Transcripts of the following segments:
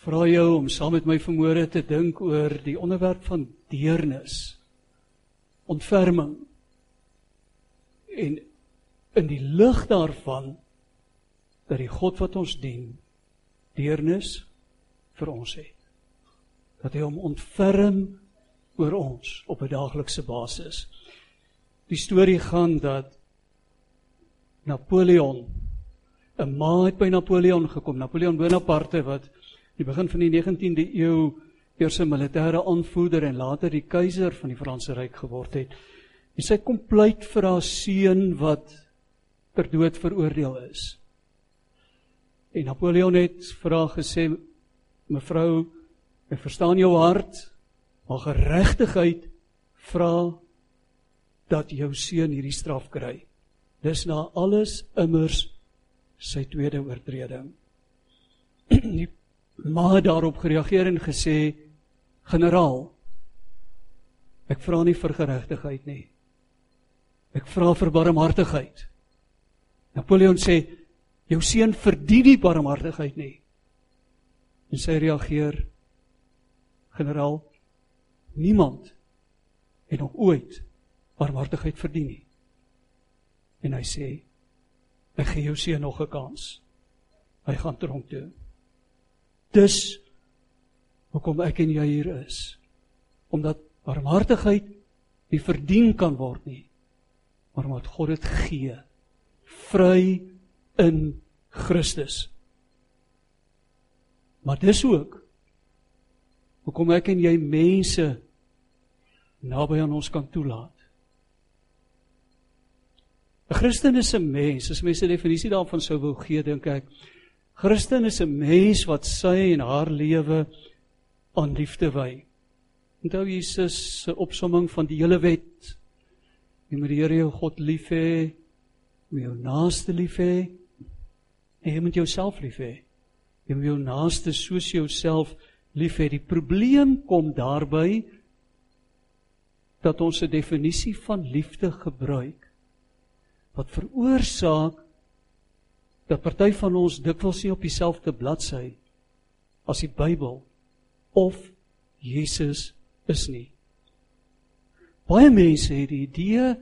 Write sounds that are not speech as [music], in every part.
vra jou om saam met my vanmôre te dink oor die onderwerp van deernis. Ontferming. En in die lig daarvan dat die God wat ons dien deernis vir ons het. Dat hy hom ontferm oor ons op 'n daaglikse basis. Die storie gaan dat Napoleon 'n ma het by Napoleon gekom. Napoleon Bonaparte wat die begin van die 19de eeu eers 'n militêre aanvoerder en later die keiser van die Franse ryk geword het. En sy kom pleit vir haar seun wat ter dood veroordeel is. En Napoleon het vir haar gesê: "Mevrou, ek verstaan jou hart, maar geregtigheid vra dat jou seun hierdie straf kry. Dis na alles immers sy tweede oortreding." [clears throat] Die ma het daarop gereageer en gesê: "Generaal, ek vra nie vir geregtigheid nie. Ek vra vir barmhartigheid." Napoleon sê: Jou seun verdien nie barmhartigheid nie. En sy reageer: Generaal, niemand het nog ooit barmhartigheid verdien nie. En hy sê: Ek gee jou seun nog 'n kans. Hy gaan tronk toe. Dus hoekom ek en jy hier is? Omdat barmhartigheid nie verdien kan word nie, maar omdat God dit gee. Vry in Christus. Maar dis ook hoekom ek en jy mense naby aan ons kan toelaat. 'n Christen is 'n mens, as mense definisie daarvan sou wou gee, dink ek, Christen is 'n mens wat sy en haar lewe aan liefde wy. Onthou Jesus se opsomming van die hele wet. Jy moet die Here jou God lief hê, jou naaste lief hê En jy moet jouself lief hê. Jy moet jou naaste soos jouself lief hê. Die probleem kom daarby dat ons 'n definisie van liefde gebruik wat veroorsaak dat party van ons dikwels nie op dieselfde bladsy as die Bybel of Jesus is nie. Baie mense het die idee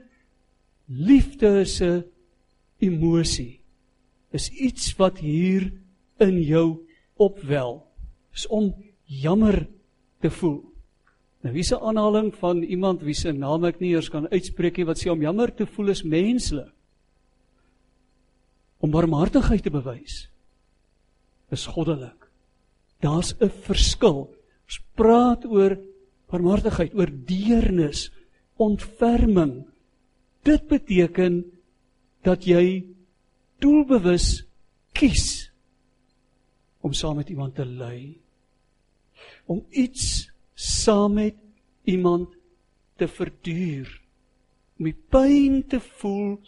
liefde is 'n emosie is iets wat hier in jou opwel. Is om jammer te voel. Nou wie's 'n aanhaling van iemand wie se naam ek nie eers kan uitspreek nie wat sê om jammer te voel is menslik. Om barmhartigheid te bewys is goddelik. Daar's 'n verskil. Ons praat oor barmhartigheid, oor deernis, ontferming. Dit beteken dat jy doelbewus kies om saam met iemand te ly. Om iets saam met iemand te verduur. Om die pyn te voel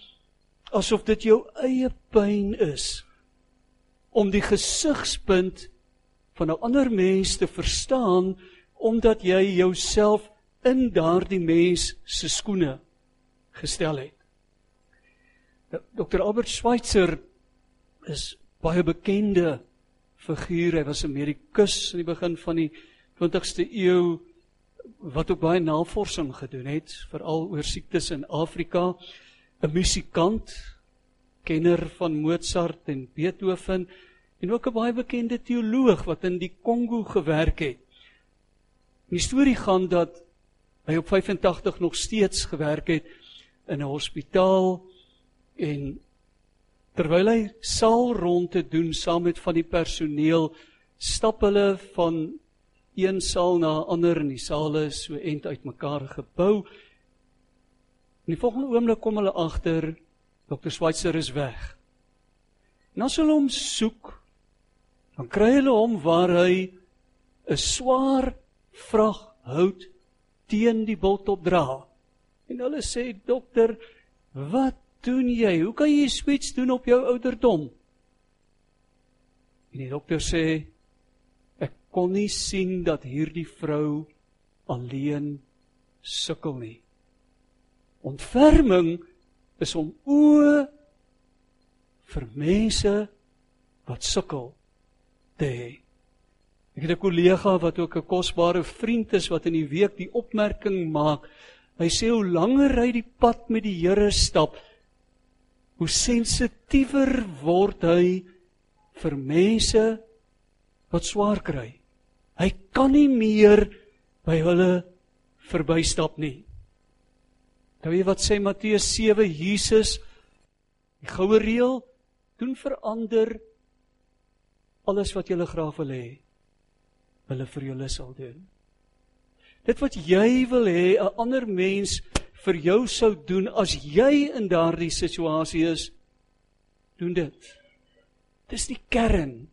asof dit jou eie pyn is. Om die gesigspunt van 'n ander mens te verstaan omdat jy jouself in daardie mens se skoene gestel het. Dr Albert Schweitzer is baie bekende figuur. Hy was 'n medikus in die begin van die 20ste eeu wat ook baie navorsing gedoen het veral oor siektes in Afrika. 'n Musikant, kenner van Mozart en Beethoven en ook 'n baie bekende teoloog wat in die Kongo gewerk het. Die storie gaan dat hy op 85 nog steeds gewerk het in 'n hospitaal en terwyl hy saal rond te doen saam met van die personeel stap hulle van een saal na 'n ander en die sale is so end uitmekaar gebou. In die volgende oomblik kom hulle agter Dr. Schweitzer is weg. En as hulle hom soek, dan kry hulle hom waar hy 'n swaar vrag hout teen die bultop dra. En hulle sê dokter, wat doen jy? Hoe kan jy swets doen op jou ouderdom? En die dokter sê ek kon nie sien dat hierdie vrou alleen sukkel nie. Ontferming is om o vir mense wat sukkel te hê. Ek het 'n kollega wat ook 'n kosbare vriend is wat in die week die opmerking maak. Hy sê hoe langer hy die pad met die Here stap, hoe sensitiewer word hy vir mense wat swaar kry. Hy kan nie meer by hulle verbystap nie. Nou weet wat sê Matteus 7 Jesus die goue reël doen verander alles wat jy graag wil hê hulle vir julle sal doen. Dit wat jy wil hê 'n ander mens vir jou sou doen as jy in daardie situasie is doen dit. Dis die kern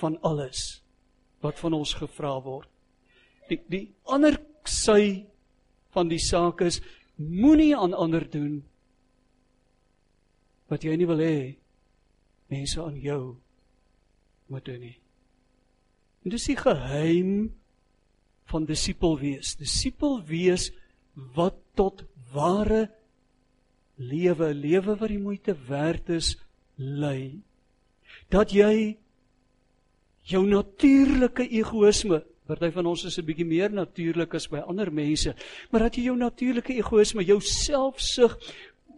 van alles wat van ons gevra word. Die die ander sy van die saak is moenie aan ander doen wat jy nie wil hê mense aan jou moet doen nie. En dis die geheim van disipel wees. Disipel wees wat tot ware lewe, lewe wat die moeite werd is, lei. Dat jy jou natuurlike egoïsme Party van ons is 'n bietjie meer natuurlik as by ander mense, maar dat jy jou natuurlike egoïsme, jou selfsug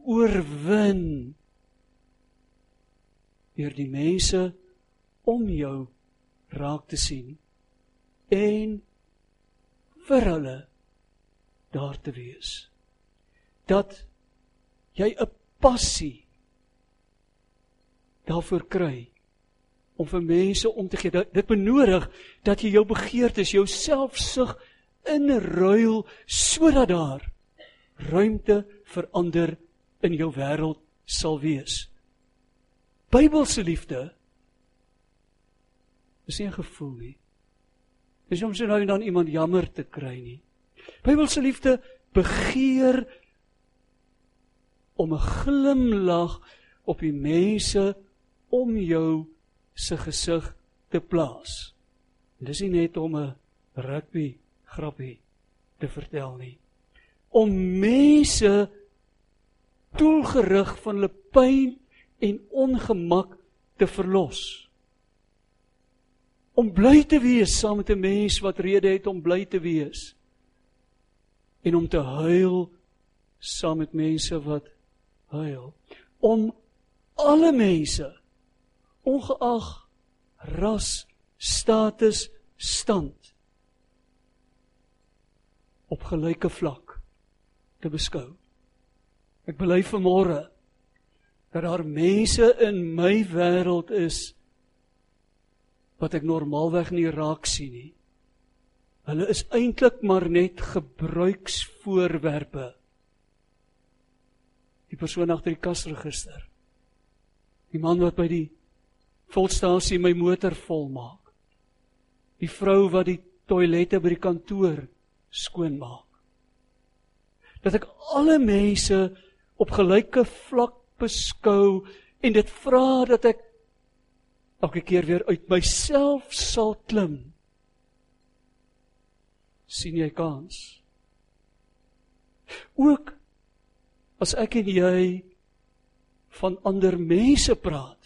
oorwin deur die mense om jou raak te sien en vir hulle daar te wees. Dat jy 'n passie daarvoor kry om vir mense om te gee. Dit benodig dat jy jou begeertes, jou selfsug inruil sodat daar ruimte vir ander in jou wêreld sal wees. Bybelse liefde is nie 'n gevoel nie. Dis om so nou en dan iemand jammer te kry nie. Bybelse liefde begeer om 'n glimlag op die mense om jou se gesig te plaas. En dis nie net om 'n rugby grappie te vertel nie. Om mense doelgerig van hulle pyn en ongemak te verlos. Om bly te wees saam met 'n mens wat rede het om bly te wees. En om te huil saam met mense wat huil. Om alle mense ongeag ras, status, stand op gelyke vlak te beskou. Ek bely vanmôre dat daar mense in my wêreld is wat ek normaalweg nie raak sien nie. Hulle is eintlik maar net gebruiksvoorwerpe. Die persoon agter die kasregister. Die man wat by die volstasie my motor volmaak. Die vrou wat die toilette by die kantoor skoonmaak. Dat ek alle mense op gelyke vlak beskou en dit vra dat ek elke keer weer uit myself sal klim. sien jy kans? Ook as ek en jy van ander mense praat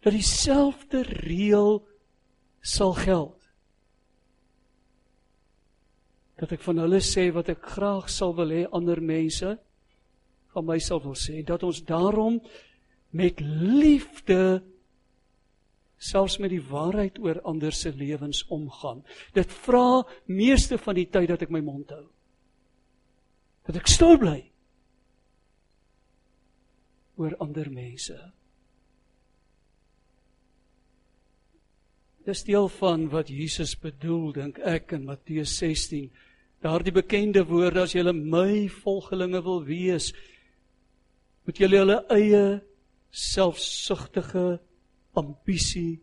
dat dieselfde reël sal geld. Dat ek van hulle sê wat ek graag sal wil hê ander mense van my sal wil sê dat ons daarom met liefde selfs met die waarheid oor ander se lewens omgaan. Dit vra meeste van die tyd dat ek my mond hou. Dat ek stil bly oor ander mense. Dis deel van wat Jesus bedoel dink ek in Matteus 16. Daardie bekende woorde as julle my volgelinge wil wees, moet julle julle eie selfsugtige ambisie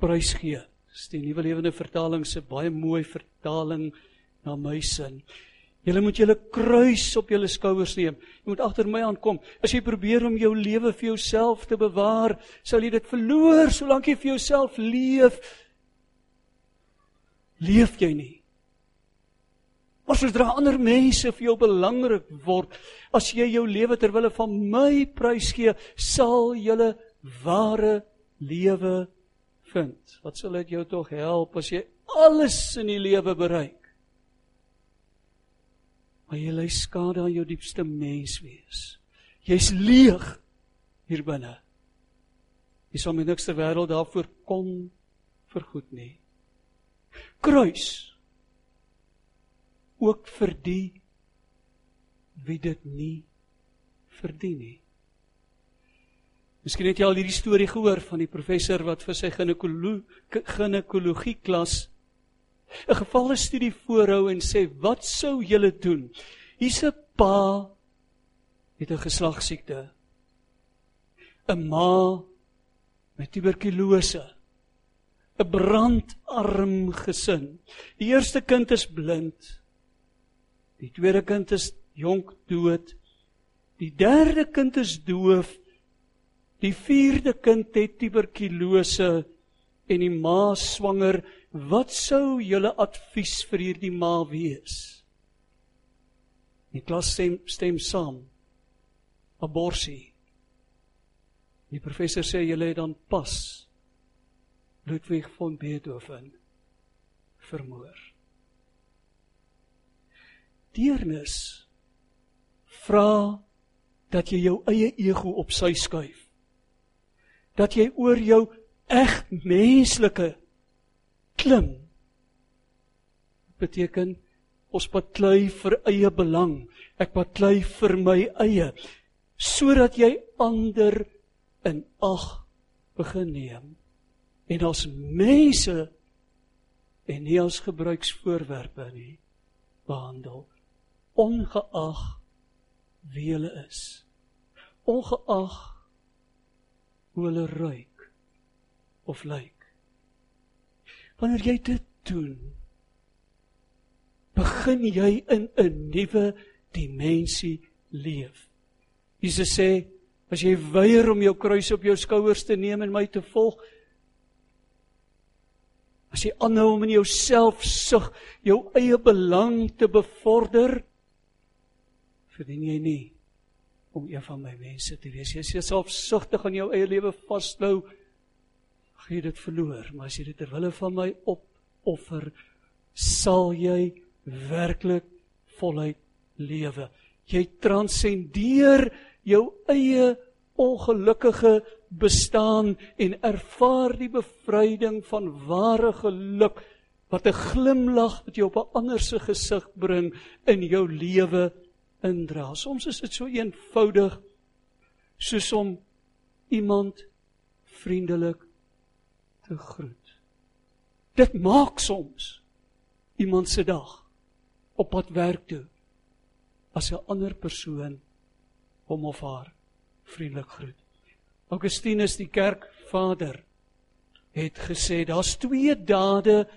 prysgee. Dis die nuwe lewende vertaling se baie mooi vertaling na my sin. Julle moet julle kruis op julle skouers neem. Jy moet agter my aankom. As jy probeer om jou lewe vir jouself te bewaar, sal jy dit verloor solank jy vir jouself leef. Leef jy nie? As sodra ander mense vir jou belangrik word, as jy jou lewe ter wille van my prys gee, sal julle ware lewe vind? Wat sal dit jou tog help as jy alles in die lewe bereik? Maar jy lei skade aan jou diepste menswees. Jy's leeg hier binne. Jy sal met niks ter wêreld daarvoor kon vergoed nie. Kruis ook vir die wie dit nie verdien nie. Miskien het jy al hierdie storie gehoor van die professor wat vir sy ginekologie klas 'n gevalle studie voorhou en sê wat sou julle doen? Hier's 'n pa met 'n geslagsiekte. 'n Ma met tuberkulose. 'n Brandarm gesin. Die eerste kind is blind. Die tweede kind is jonk dood. Die derde kind is doof. Die vierde kind het tuberkulose en die ma swanger. Wat sou julle advies vir hierdie ma wees? Die klas stem, stem saam. Aborsie. Die professor sê julle het dan pas Ludwig von Beethoven vermoor. Deernis vra dat jy jou eie ego op sy skuif. Dat jy oor jou eg menslike klim. Beteken ons paklei vir eie belang. Ek paklei vir my eie sodat jy ander in ag begin neem en as mense en nie as gebruiksvoorwerpe nie behandel ongeag wie hulle is ongeag hoe hulle ruik of lyk wanneer jy dit doen begin jy in 'n nuwe dimensie leef Jesus sê as jy weier om jou kruis op jou skouers te neem en my te volg as jy aanhou om in jouself sug jou eie belang te bevorder verdien jy nie om een van my mense te wees. Jy selfsugtig aan jou eie lewe vashou, gaan jy dit verloor, maar as jy dit ter wille van my opoffer, sal jy werklik voluit lewe. Jy transcendeer jou eie ongelukkige bestaan en ervaar die bevryding van ware geluk wat 'n glimlag wat jy op 'n ander se gesig bring in jou lewe indra. Soms is dit so eenvoudig soos om iemand vriendelik te groet. Dit maak soms iemand se dag op pad werk toe as 'n ander persoon hom of haar vriendelik groet. Augustinus die kerkvader het gesê daar's twee dade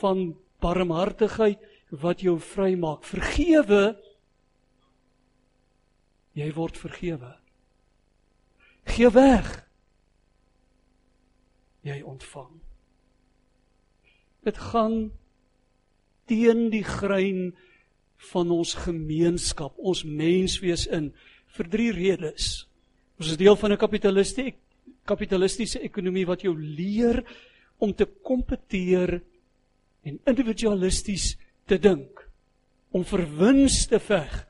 van barmhartigheid wat jou vrymaak. Vergewe jy word vergewe. Gee weg. Jy ontvang. Dit gaan teen die grein van ons gemeenskap, ons menswees in vir drie redes. Ons is deel van 'n kapitalistiese kapitalistiese ekonomie wat jou leer om te kompeteer en individualisties te dink, om vir wins te veg,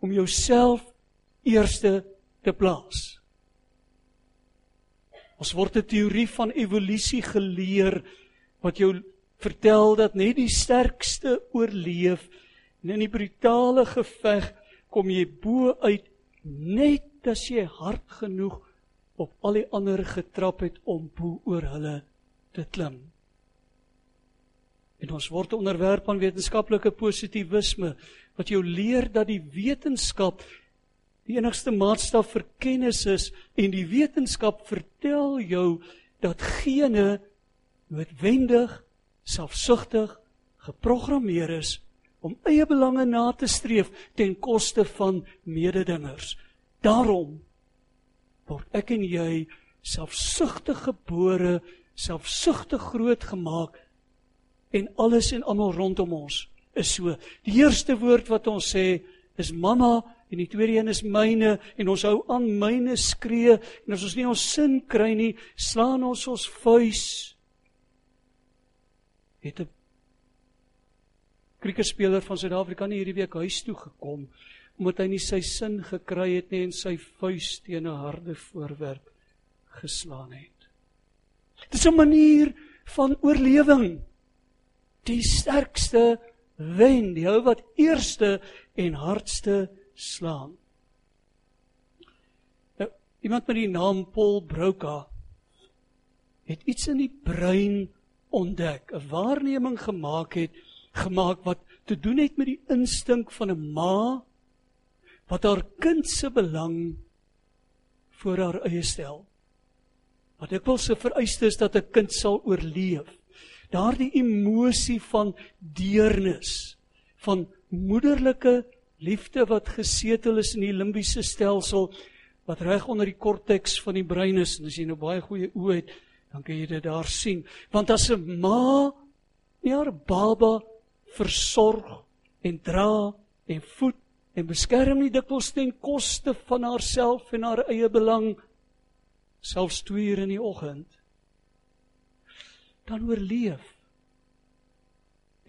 om jouself eerste te plaas. Ons word 'n teorie van evolusie geleer wat jou vertel dat net die sterkste oorleef en in die brutale geveg kom jy bo uit net as jy hard genoeg op al die ander getrap het om bo oor hulle te klim. En ons word onderwerp aan wetenskaplike positivisme wat jou leer dat die wetenskap die enigste maatstaf vir kennis is en die wetenskap vertel jou dat gene noodwendig selfsugtig geprogrammeer is om eie belange na te streef ten koste van mededingers. Daarom word ek en jy selfsugtig gebore, selfsugtig grootgemaak en alles en almal rondom ons is so. Die eerste woord wat ons sê is mamma en die tweede een is myne en ons hou aan myne skree en as ons nie ons sin kry nie, slaan ons ons vuis het 'n kriketspeler van Suid-Afrika nie hierdie week huis toe gekom omdat hy nie sy sin gekry het nie en sy vuis teen 'n harde voorwerp geslaan het. Dit is 'n manier van oorlewing. Die sterkste wen, die ou wat eerste en hardste slaan. Nou, iemand met die naam Paul Broca het iets in die brein ontdek, 'n waarneming gemaak het gemaak wat te doen het met die instink van 'n ma wat haar kind se belang voor haar eie stel. Wat ek wil se vereiste is dat 'n kind sal oorleef. Daardie emosie van deernis, van moederlike liefde wat gesetel is in die limbiese stelsel wat reg onder die korteks van die brein is en as jy nou baie goeie oë het, dan kan jy dit daar sien. Want as 'n ma nie haar baba versorg en dra en voed en beskerm nie dikwels ten koste van haarself en haar eie belang selfs 2 uur in die oggend dan oorleef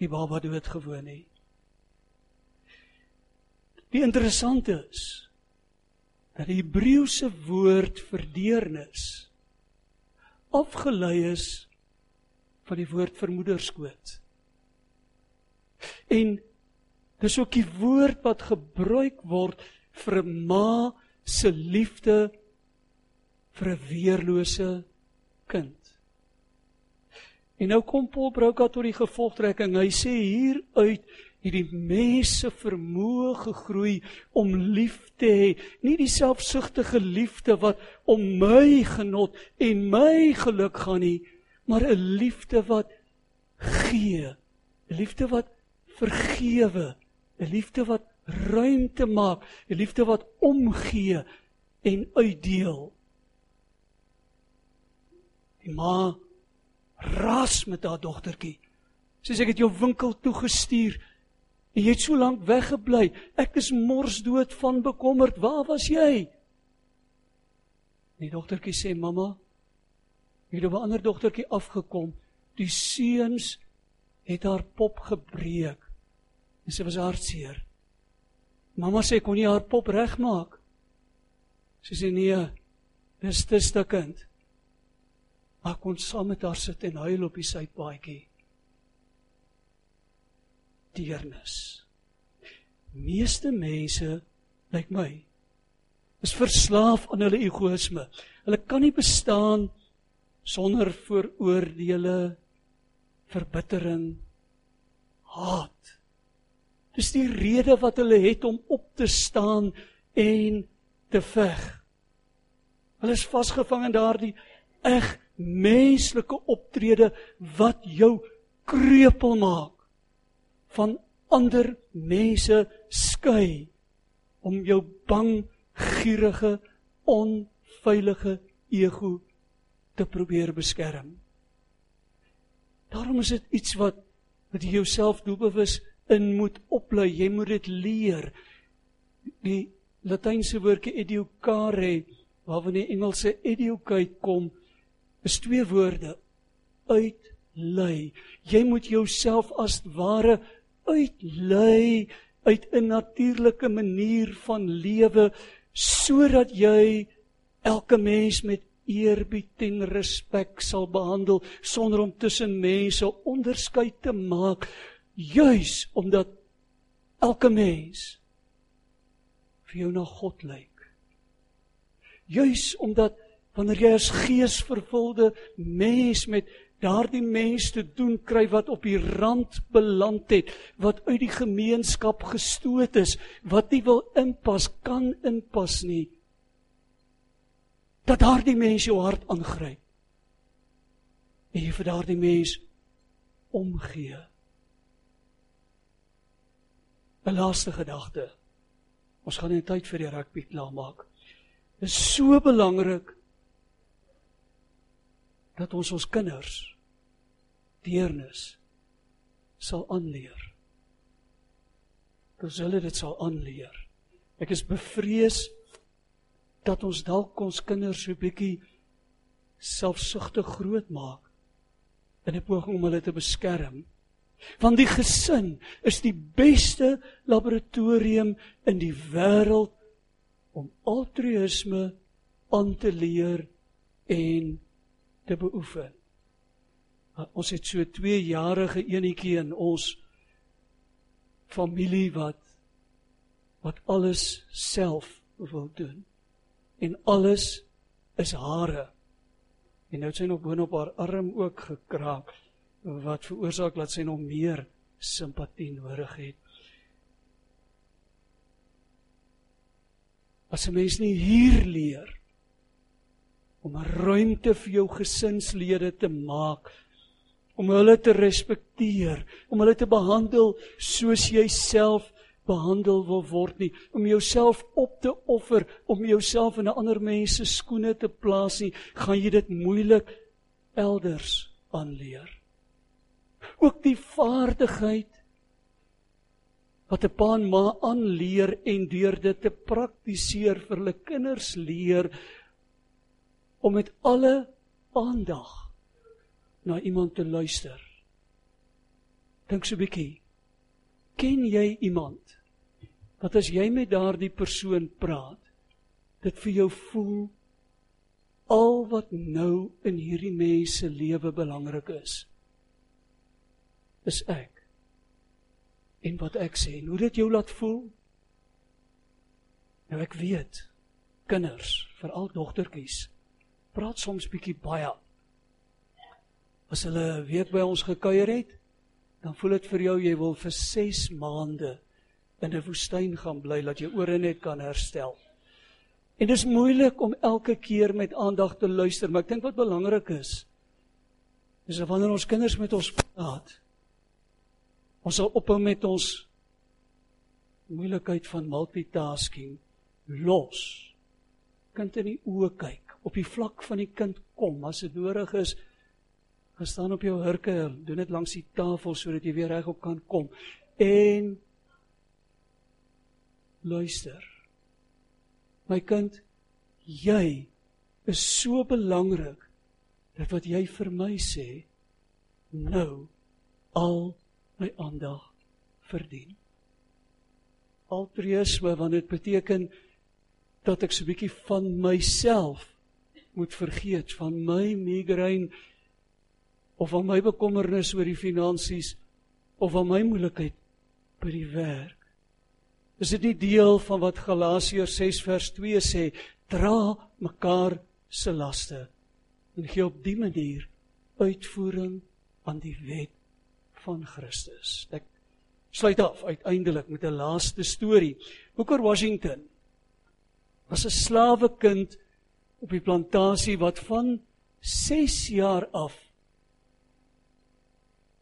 die baba dood gewoon nie die interessante is dat die Hebreëse woord vir deernis afgelei is van die woord vir moederskoot en Dis ook die woord wat gebruik word vir 'n ma se liefde vir 'n weerlose kind. En nou kom Paul Brouka tot die gevolgtrekking. Hy sê hier uit hierdie mense vermoë gegroei om lief te hê, nie die selfsugtige liefde wat om my genot en my geluk gaan nie, maar 'n liefde wat gee, 'n liefde wat vergewe, 'n liefde wat ruimte maak, 'n liefde wat omgee en uitdeel. Die ma ras met haar dogtertjie. Sy sê ek het jou winkel toe gestuur en jy het so lank weggebly. Ek is mors dood van bekommerd. Waar was jy? Die dogtertjie sê mamma, het op 'n ander dogtertjie afgekom. Die seuns het haar pop gebreek. En sy was hartseer. Mamma sê kon jy haar pop regmaak? Sy sê nee, dis te stukkend. Maar kon saam met haar sit en huil op die sypaadjie. Deernis. Meeste mense lyk like my is verslaaf aan hulle egoïsme. Hulle kan nie bestaan sonder vooroordeele, verbittering, haat. Dis die rede wat hulle het om op te staan en te veg. Hulle is vasgevang in daardie eg menslike optrede wat jou kreupel maak van ander mense skei om jou bang, gierige, onveilige ego te probeer beskerm. Daarom is dit iets wat wat jy jouself doelbewus in moet oplei. Jy moet dit leer. Die Latynse woordjie educare waarvan die Engelse educate kom, is twee woorde: uitlei. Jy moet jouself as ware uitlei uit 'n natuurlike manier van lewe sodat jy elke mens met eerbied en respek sal behandel sonder om tussen mense onderskeid te maak juis omdat elke mens vir jou na God lyk. Juis omdat wanneer jy as geesvervulde mens met daardie mens te doen kry wat op die rand beland het, wat uit die gemeenskap gestoot is, wat nie wil inpas kan inpas nie. Dat daardie mens jou hart aangryp. En jy vir daardie mens omgee. 'n laaste gedagte. Ons gaan net tyd vir die rugby klaar maak. Dit is so belangrik dat ons ons kinders deernis sal aanleer. Dat hulle dit sal aanleer. Ek is bevrees dat ons dalk ons kinders so bietjie selfsugtig groot maak in 'n poging om hulle te beskerm. Want die gesin is die beste laboratorium in die wêreld om altruïsme aan te leer en te beoefen. Ons het so 2 jarige enetjie in ons familie wat wat alles self wil doen. En alles is hare. En nou het sy nog boonop haar arm ook gekraak wat veroorsaak dat sy nog meer simpatie nodig het. As 'n mens nie hier leer om 'n ruimte vir jou gesinslede te maak om hulle te respekteer, om hulle te behandel soos jy self behandel wil word nie, om jouself op te offer, om jouself in 'n ander mens se skoene te plaas nie, gaan jy dit moeilik elders aanleer. Ook die vaardigheid wat 'n pa en ma aanleer en deur dit te praktiseer vir hulle kinders leer om met alle aandag na iemand te luister. Dink so 'n bietjie. Ken jy iemand wat as jy met daardie persoon praat, dit vir jou voel al wat nou in hierdie mens se lewe belangrik is, is ek. En wat ek sê, hoe dit jou laat voel? Nou ek weet, kinders, veral dogtertjies, praat soms bietjie baie as hulle week by ons gekuier het, dan voel dit vir jou jy wil vir 6 maande in 'n woestyn gaan bly dat jy ore net kan herstel. En dit is moeilik om elke keer met aandag te luister, maar ek dink wat belangrik is is dat wanneer ons kinders met ons praat, ons sal ophou met ons moeilikheid van multitasking los. Kind in die oë kyk, op die vlak van die kind kom as dit nodig is gaan staan op jou hurke, doen dit langs die tafel sodat jy weer regop kan kom en luister. My kind, jy is so belangrik dat wat jy vir my sê nou al my aandag verdien. Altruïsme want dit beteken dat ek so 'n bietjie van myself moet vergeet van my migraine of aan my bekommernis oor die finansies of aan my moeilikheid by die werk. Is dit nie deel van wat Galasiërs 6 vers 2 sê, dra mekaar se laste en gee op die manier uitvoering aan die wet van Christus. Ek sluit af uiteindelik met 'n laaste storie. Booker Washington was 'n slawekind op die plantasie wat van 6 jaar af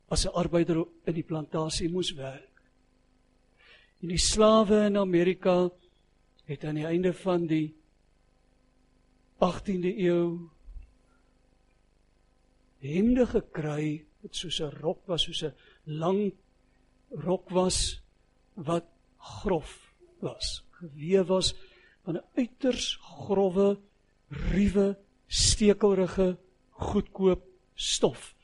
as 'n arbeider in die plantasie moes werk. En die slawe in Amerika het aan die einde van die 18de eeu hemde gekry wat soos 'n rok was, soos 'n lang rok was wat grof was, gewewe was van 'n uiters grouwe, ruwe, stekelrige, goedkoop stof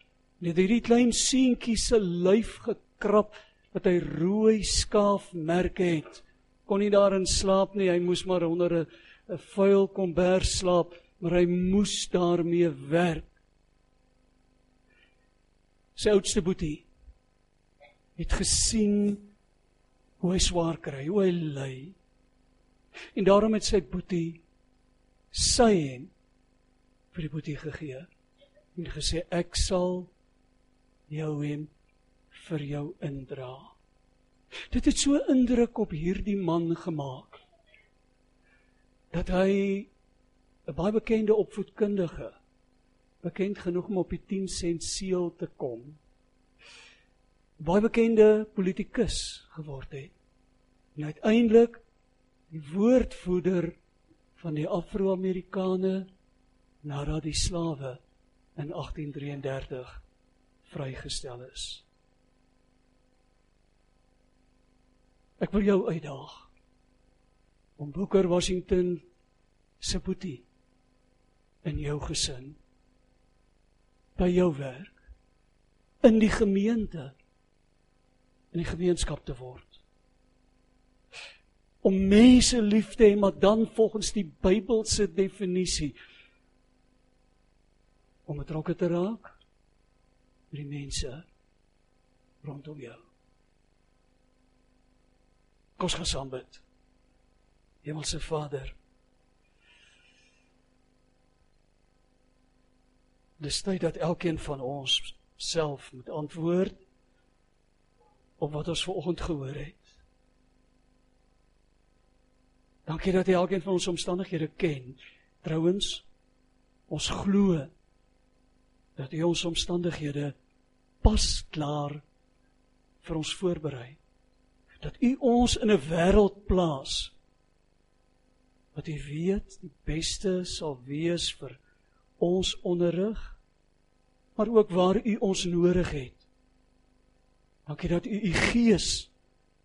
het hierdie klein seentjie se lyf gekrap wat hy rooi skaafmerke het. Kon nie daarin slaap nie, hy moes maar onder 'n 'n vuil kombers slaap, maar hy moes daarmee werk. Sy oudste boetie het gesien hoe hy swaar kry, hoe hy ly. En daarom het sy boetie sy en vir die boetie gegee en gesê ek sal jou hem vir jou indra. Dit het so indruk op hierdie man gemaak dat hy 'n baie bekende opvoedkundige bekend genoeg om op die 10 sent seël te kom. Baie bekende politikus geword het. En uiteindelik die woordvoerder van die Afro-Amerikane nadat die slawe in 1833 vrygestel is. Ek wil jou uitdaag om Booker Washington se boetie in jou gesin by jou werk in die gemeente in die gemeenskap te word. Om mense lief te hê, maar dan volgens die Bybelse definisie om betrokke te raak met die mense rondom jou. Kom ons gaan saam bid. Hemelse Vader, dis tyd dat elkeen van ons self moet antwoord op wat ons vanoggend gehoor het. Dankie dat jy elkeen van ons omstandighede ken. Trouwens, ons glo dat U ons omstandighede pas klaar vir ons voorberei. Dat U ons in 'n wêreld plaas wat U weet die beste sal wees vir ons onderrig, maar ook waar U ons nodig het. Dankie dat U U Gees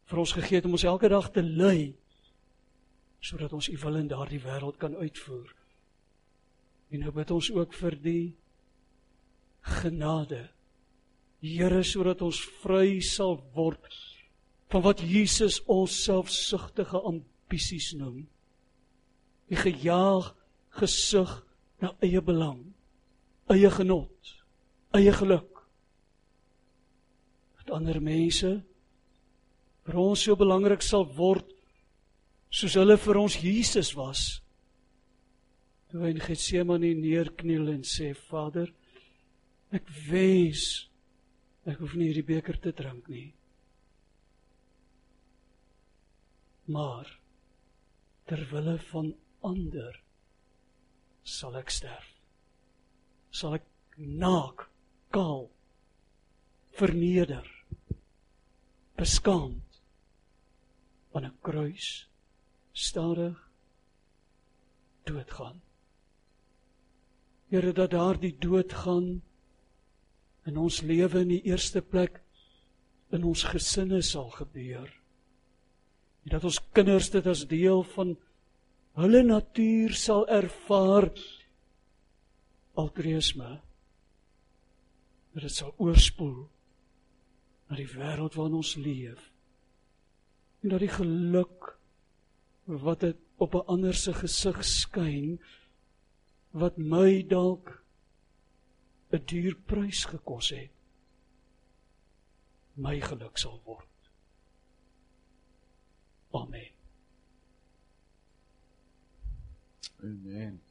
vir ons gegee het om ons elke dag te lei sodat ons U wil in daardie wêreld kan uitvoer. En nou bid ons ook vir die genade. Here sodat ons vry sal word van wat Jesus ons selfsugtige ambisies noem. Die gejaag gesug na eie belang, eie genot, eie geluk. Dat ander mense vir ons so belangrik sal word soos hulle vir ons Jesus was. Toe hy in Getsemane neerkniel en sê Vader, Ek wens ek hoef nie hierdie beker te drink nie. Maar ter wille van ander sal ek sterf. Sal ek naak, kaal, verneder, beskaamd aan 'n kruis stadig doodgaan. Here dat daardie dood gaan in ons lewe in die eerste plek in ons gesinne sal gebeur. En dat ons kinders dit as deel van hulle natuur sal ervaar altruïsme. Dat dit sal oorspoel na die wêreld waarin ons leef. En dat die geluk wat dit op 'n ander se gesig skyn wat my dalk 'n duur prys gekos het my geluk sal word. Amen. Amen.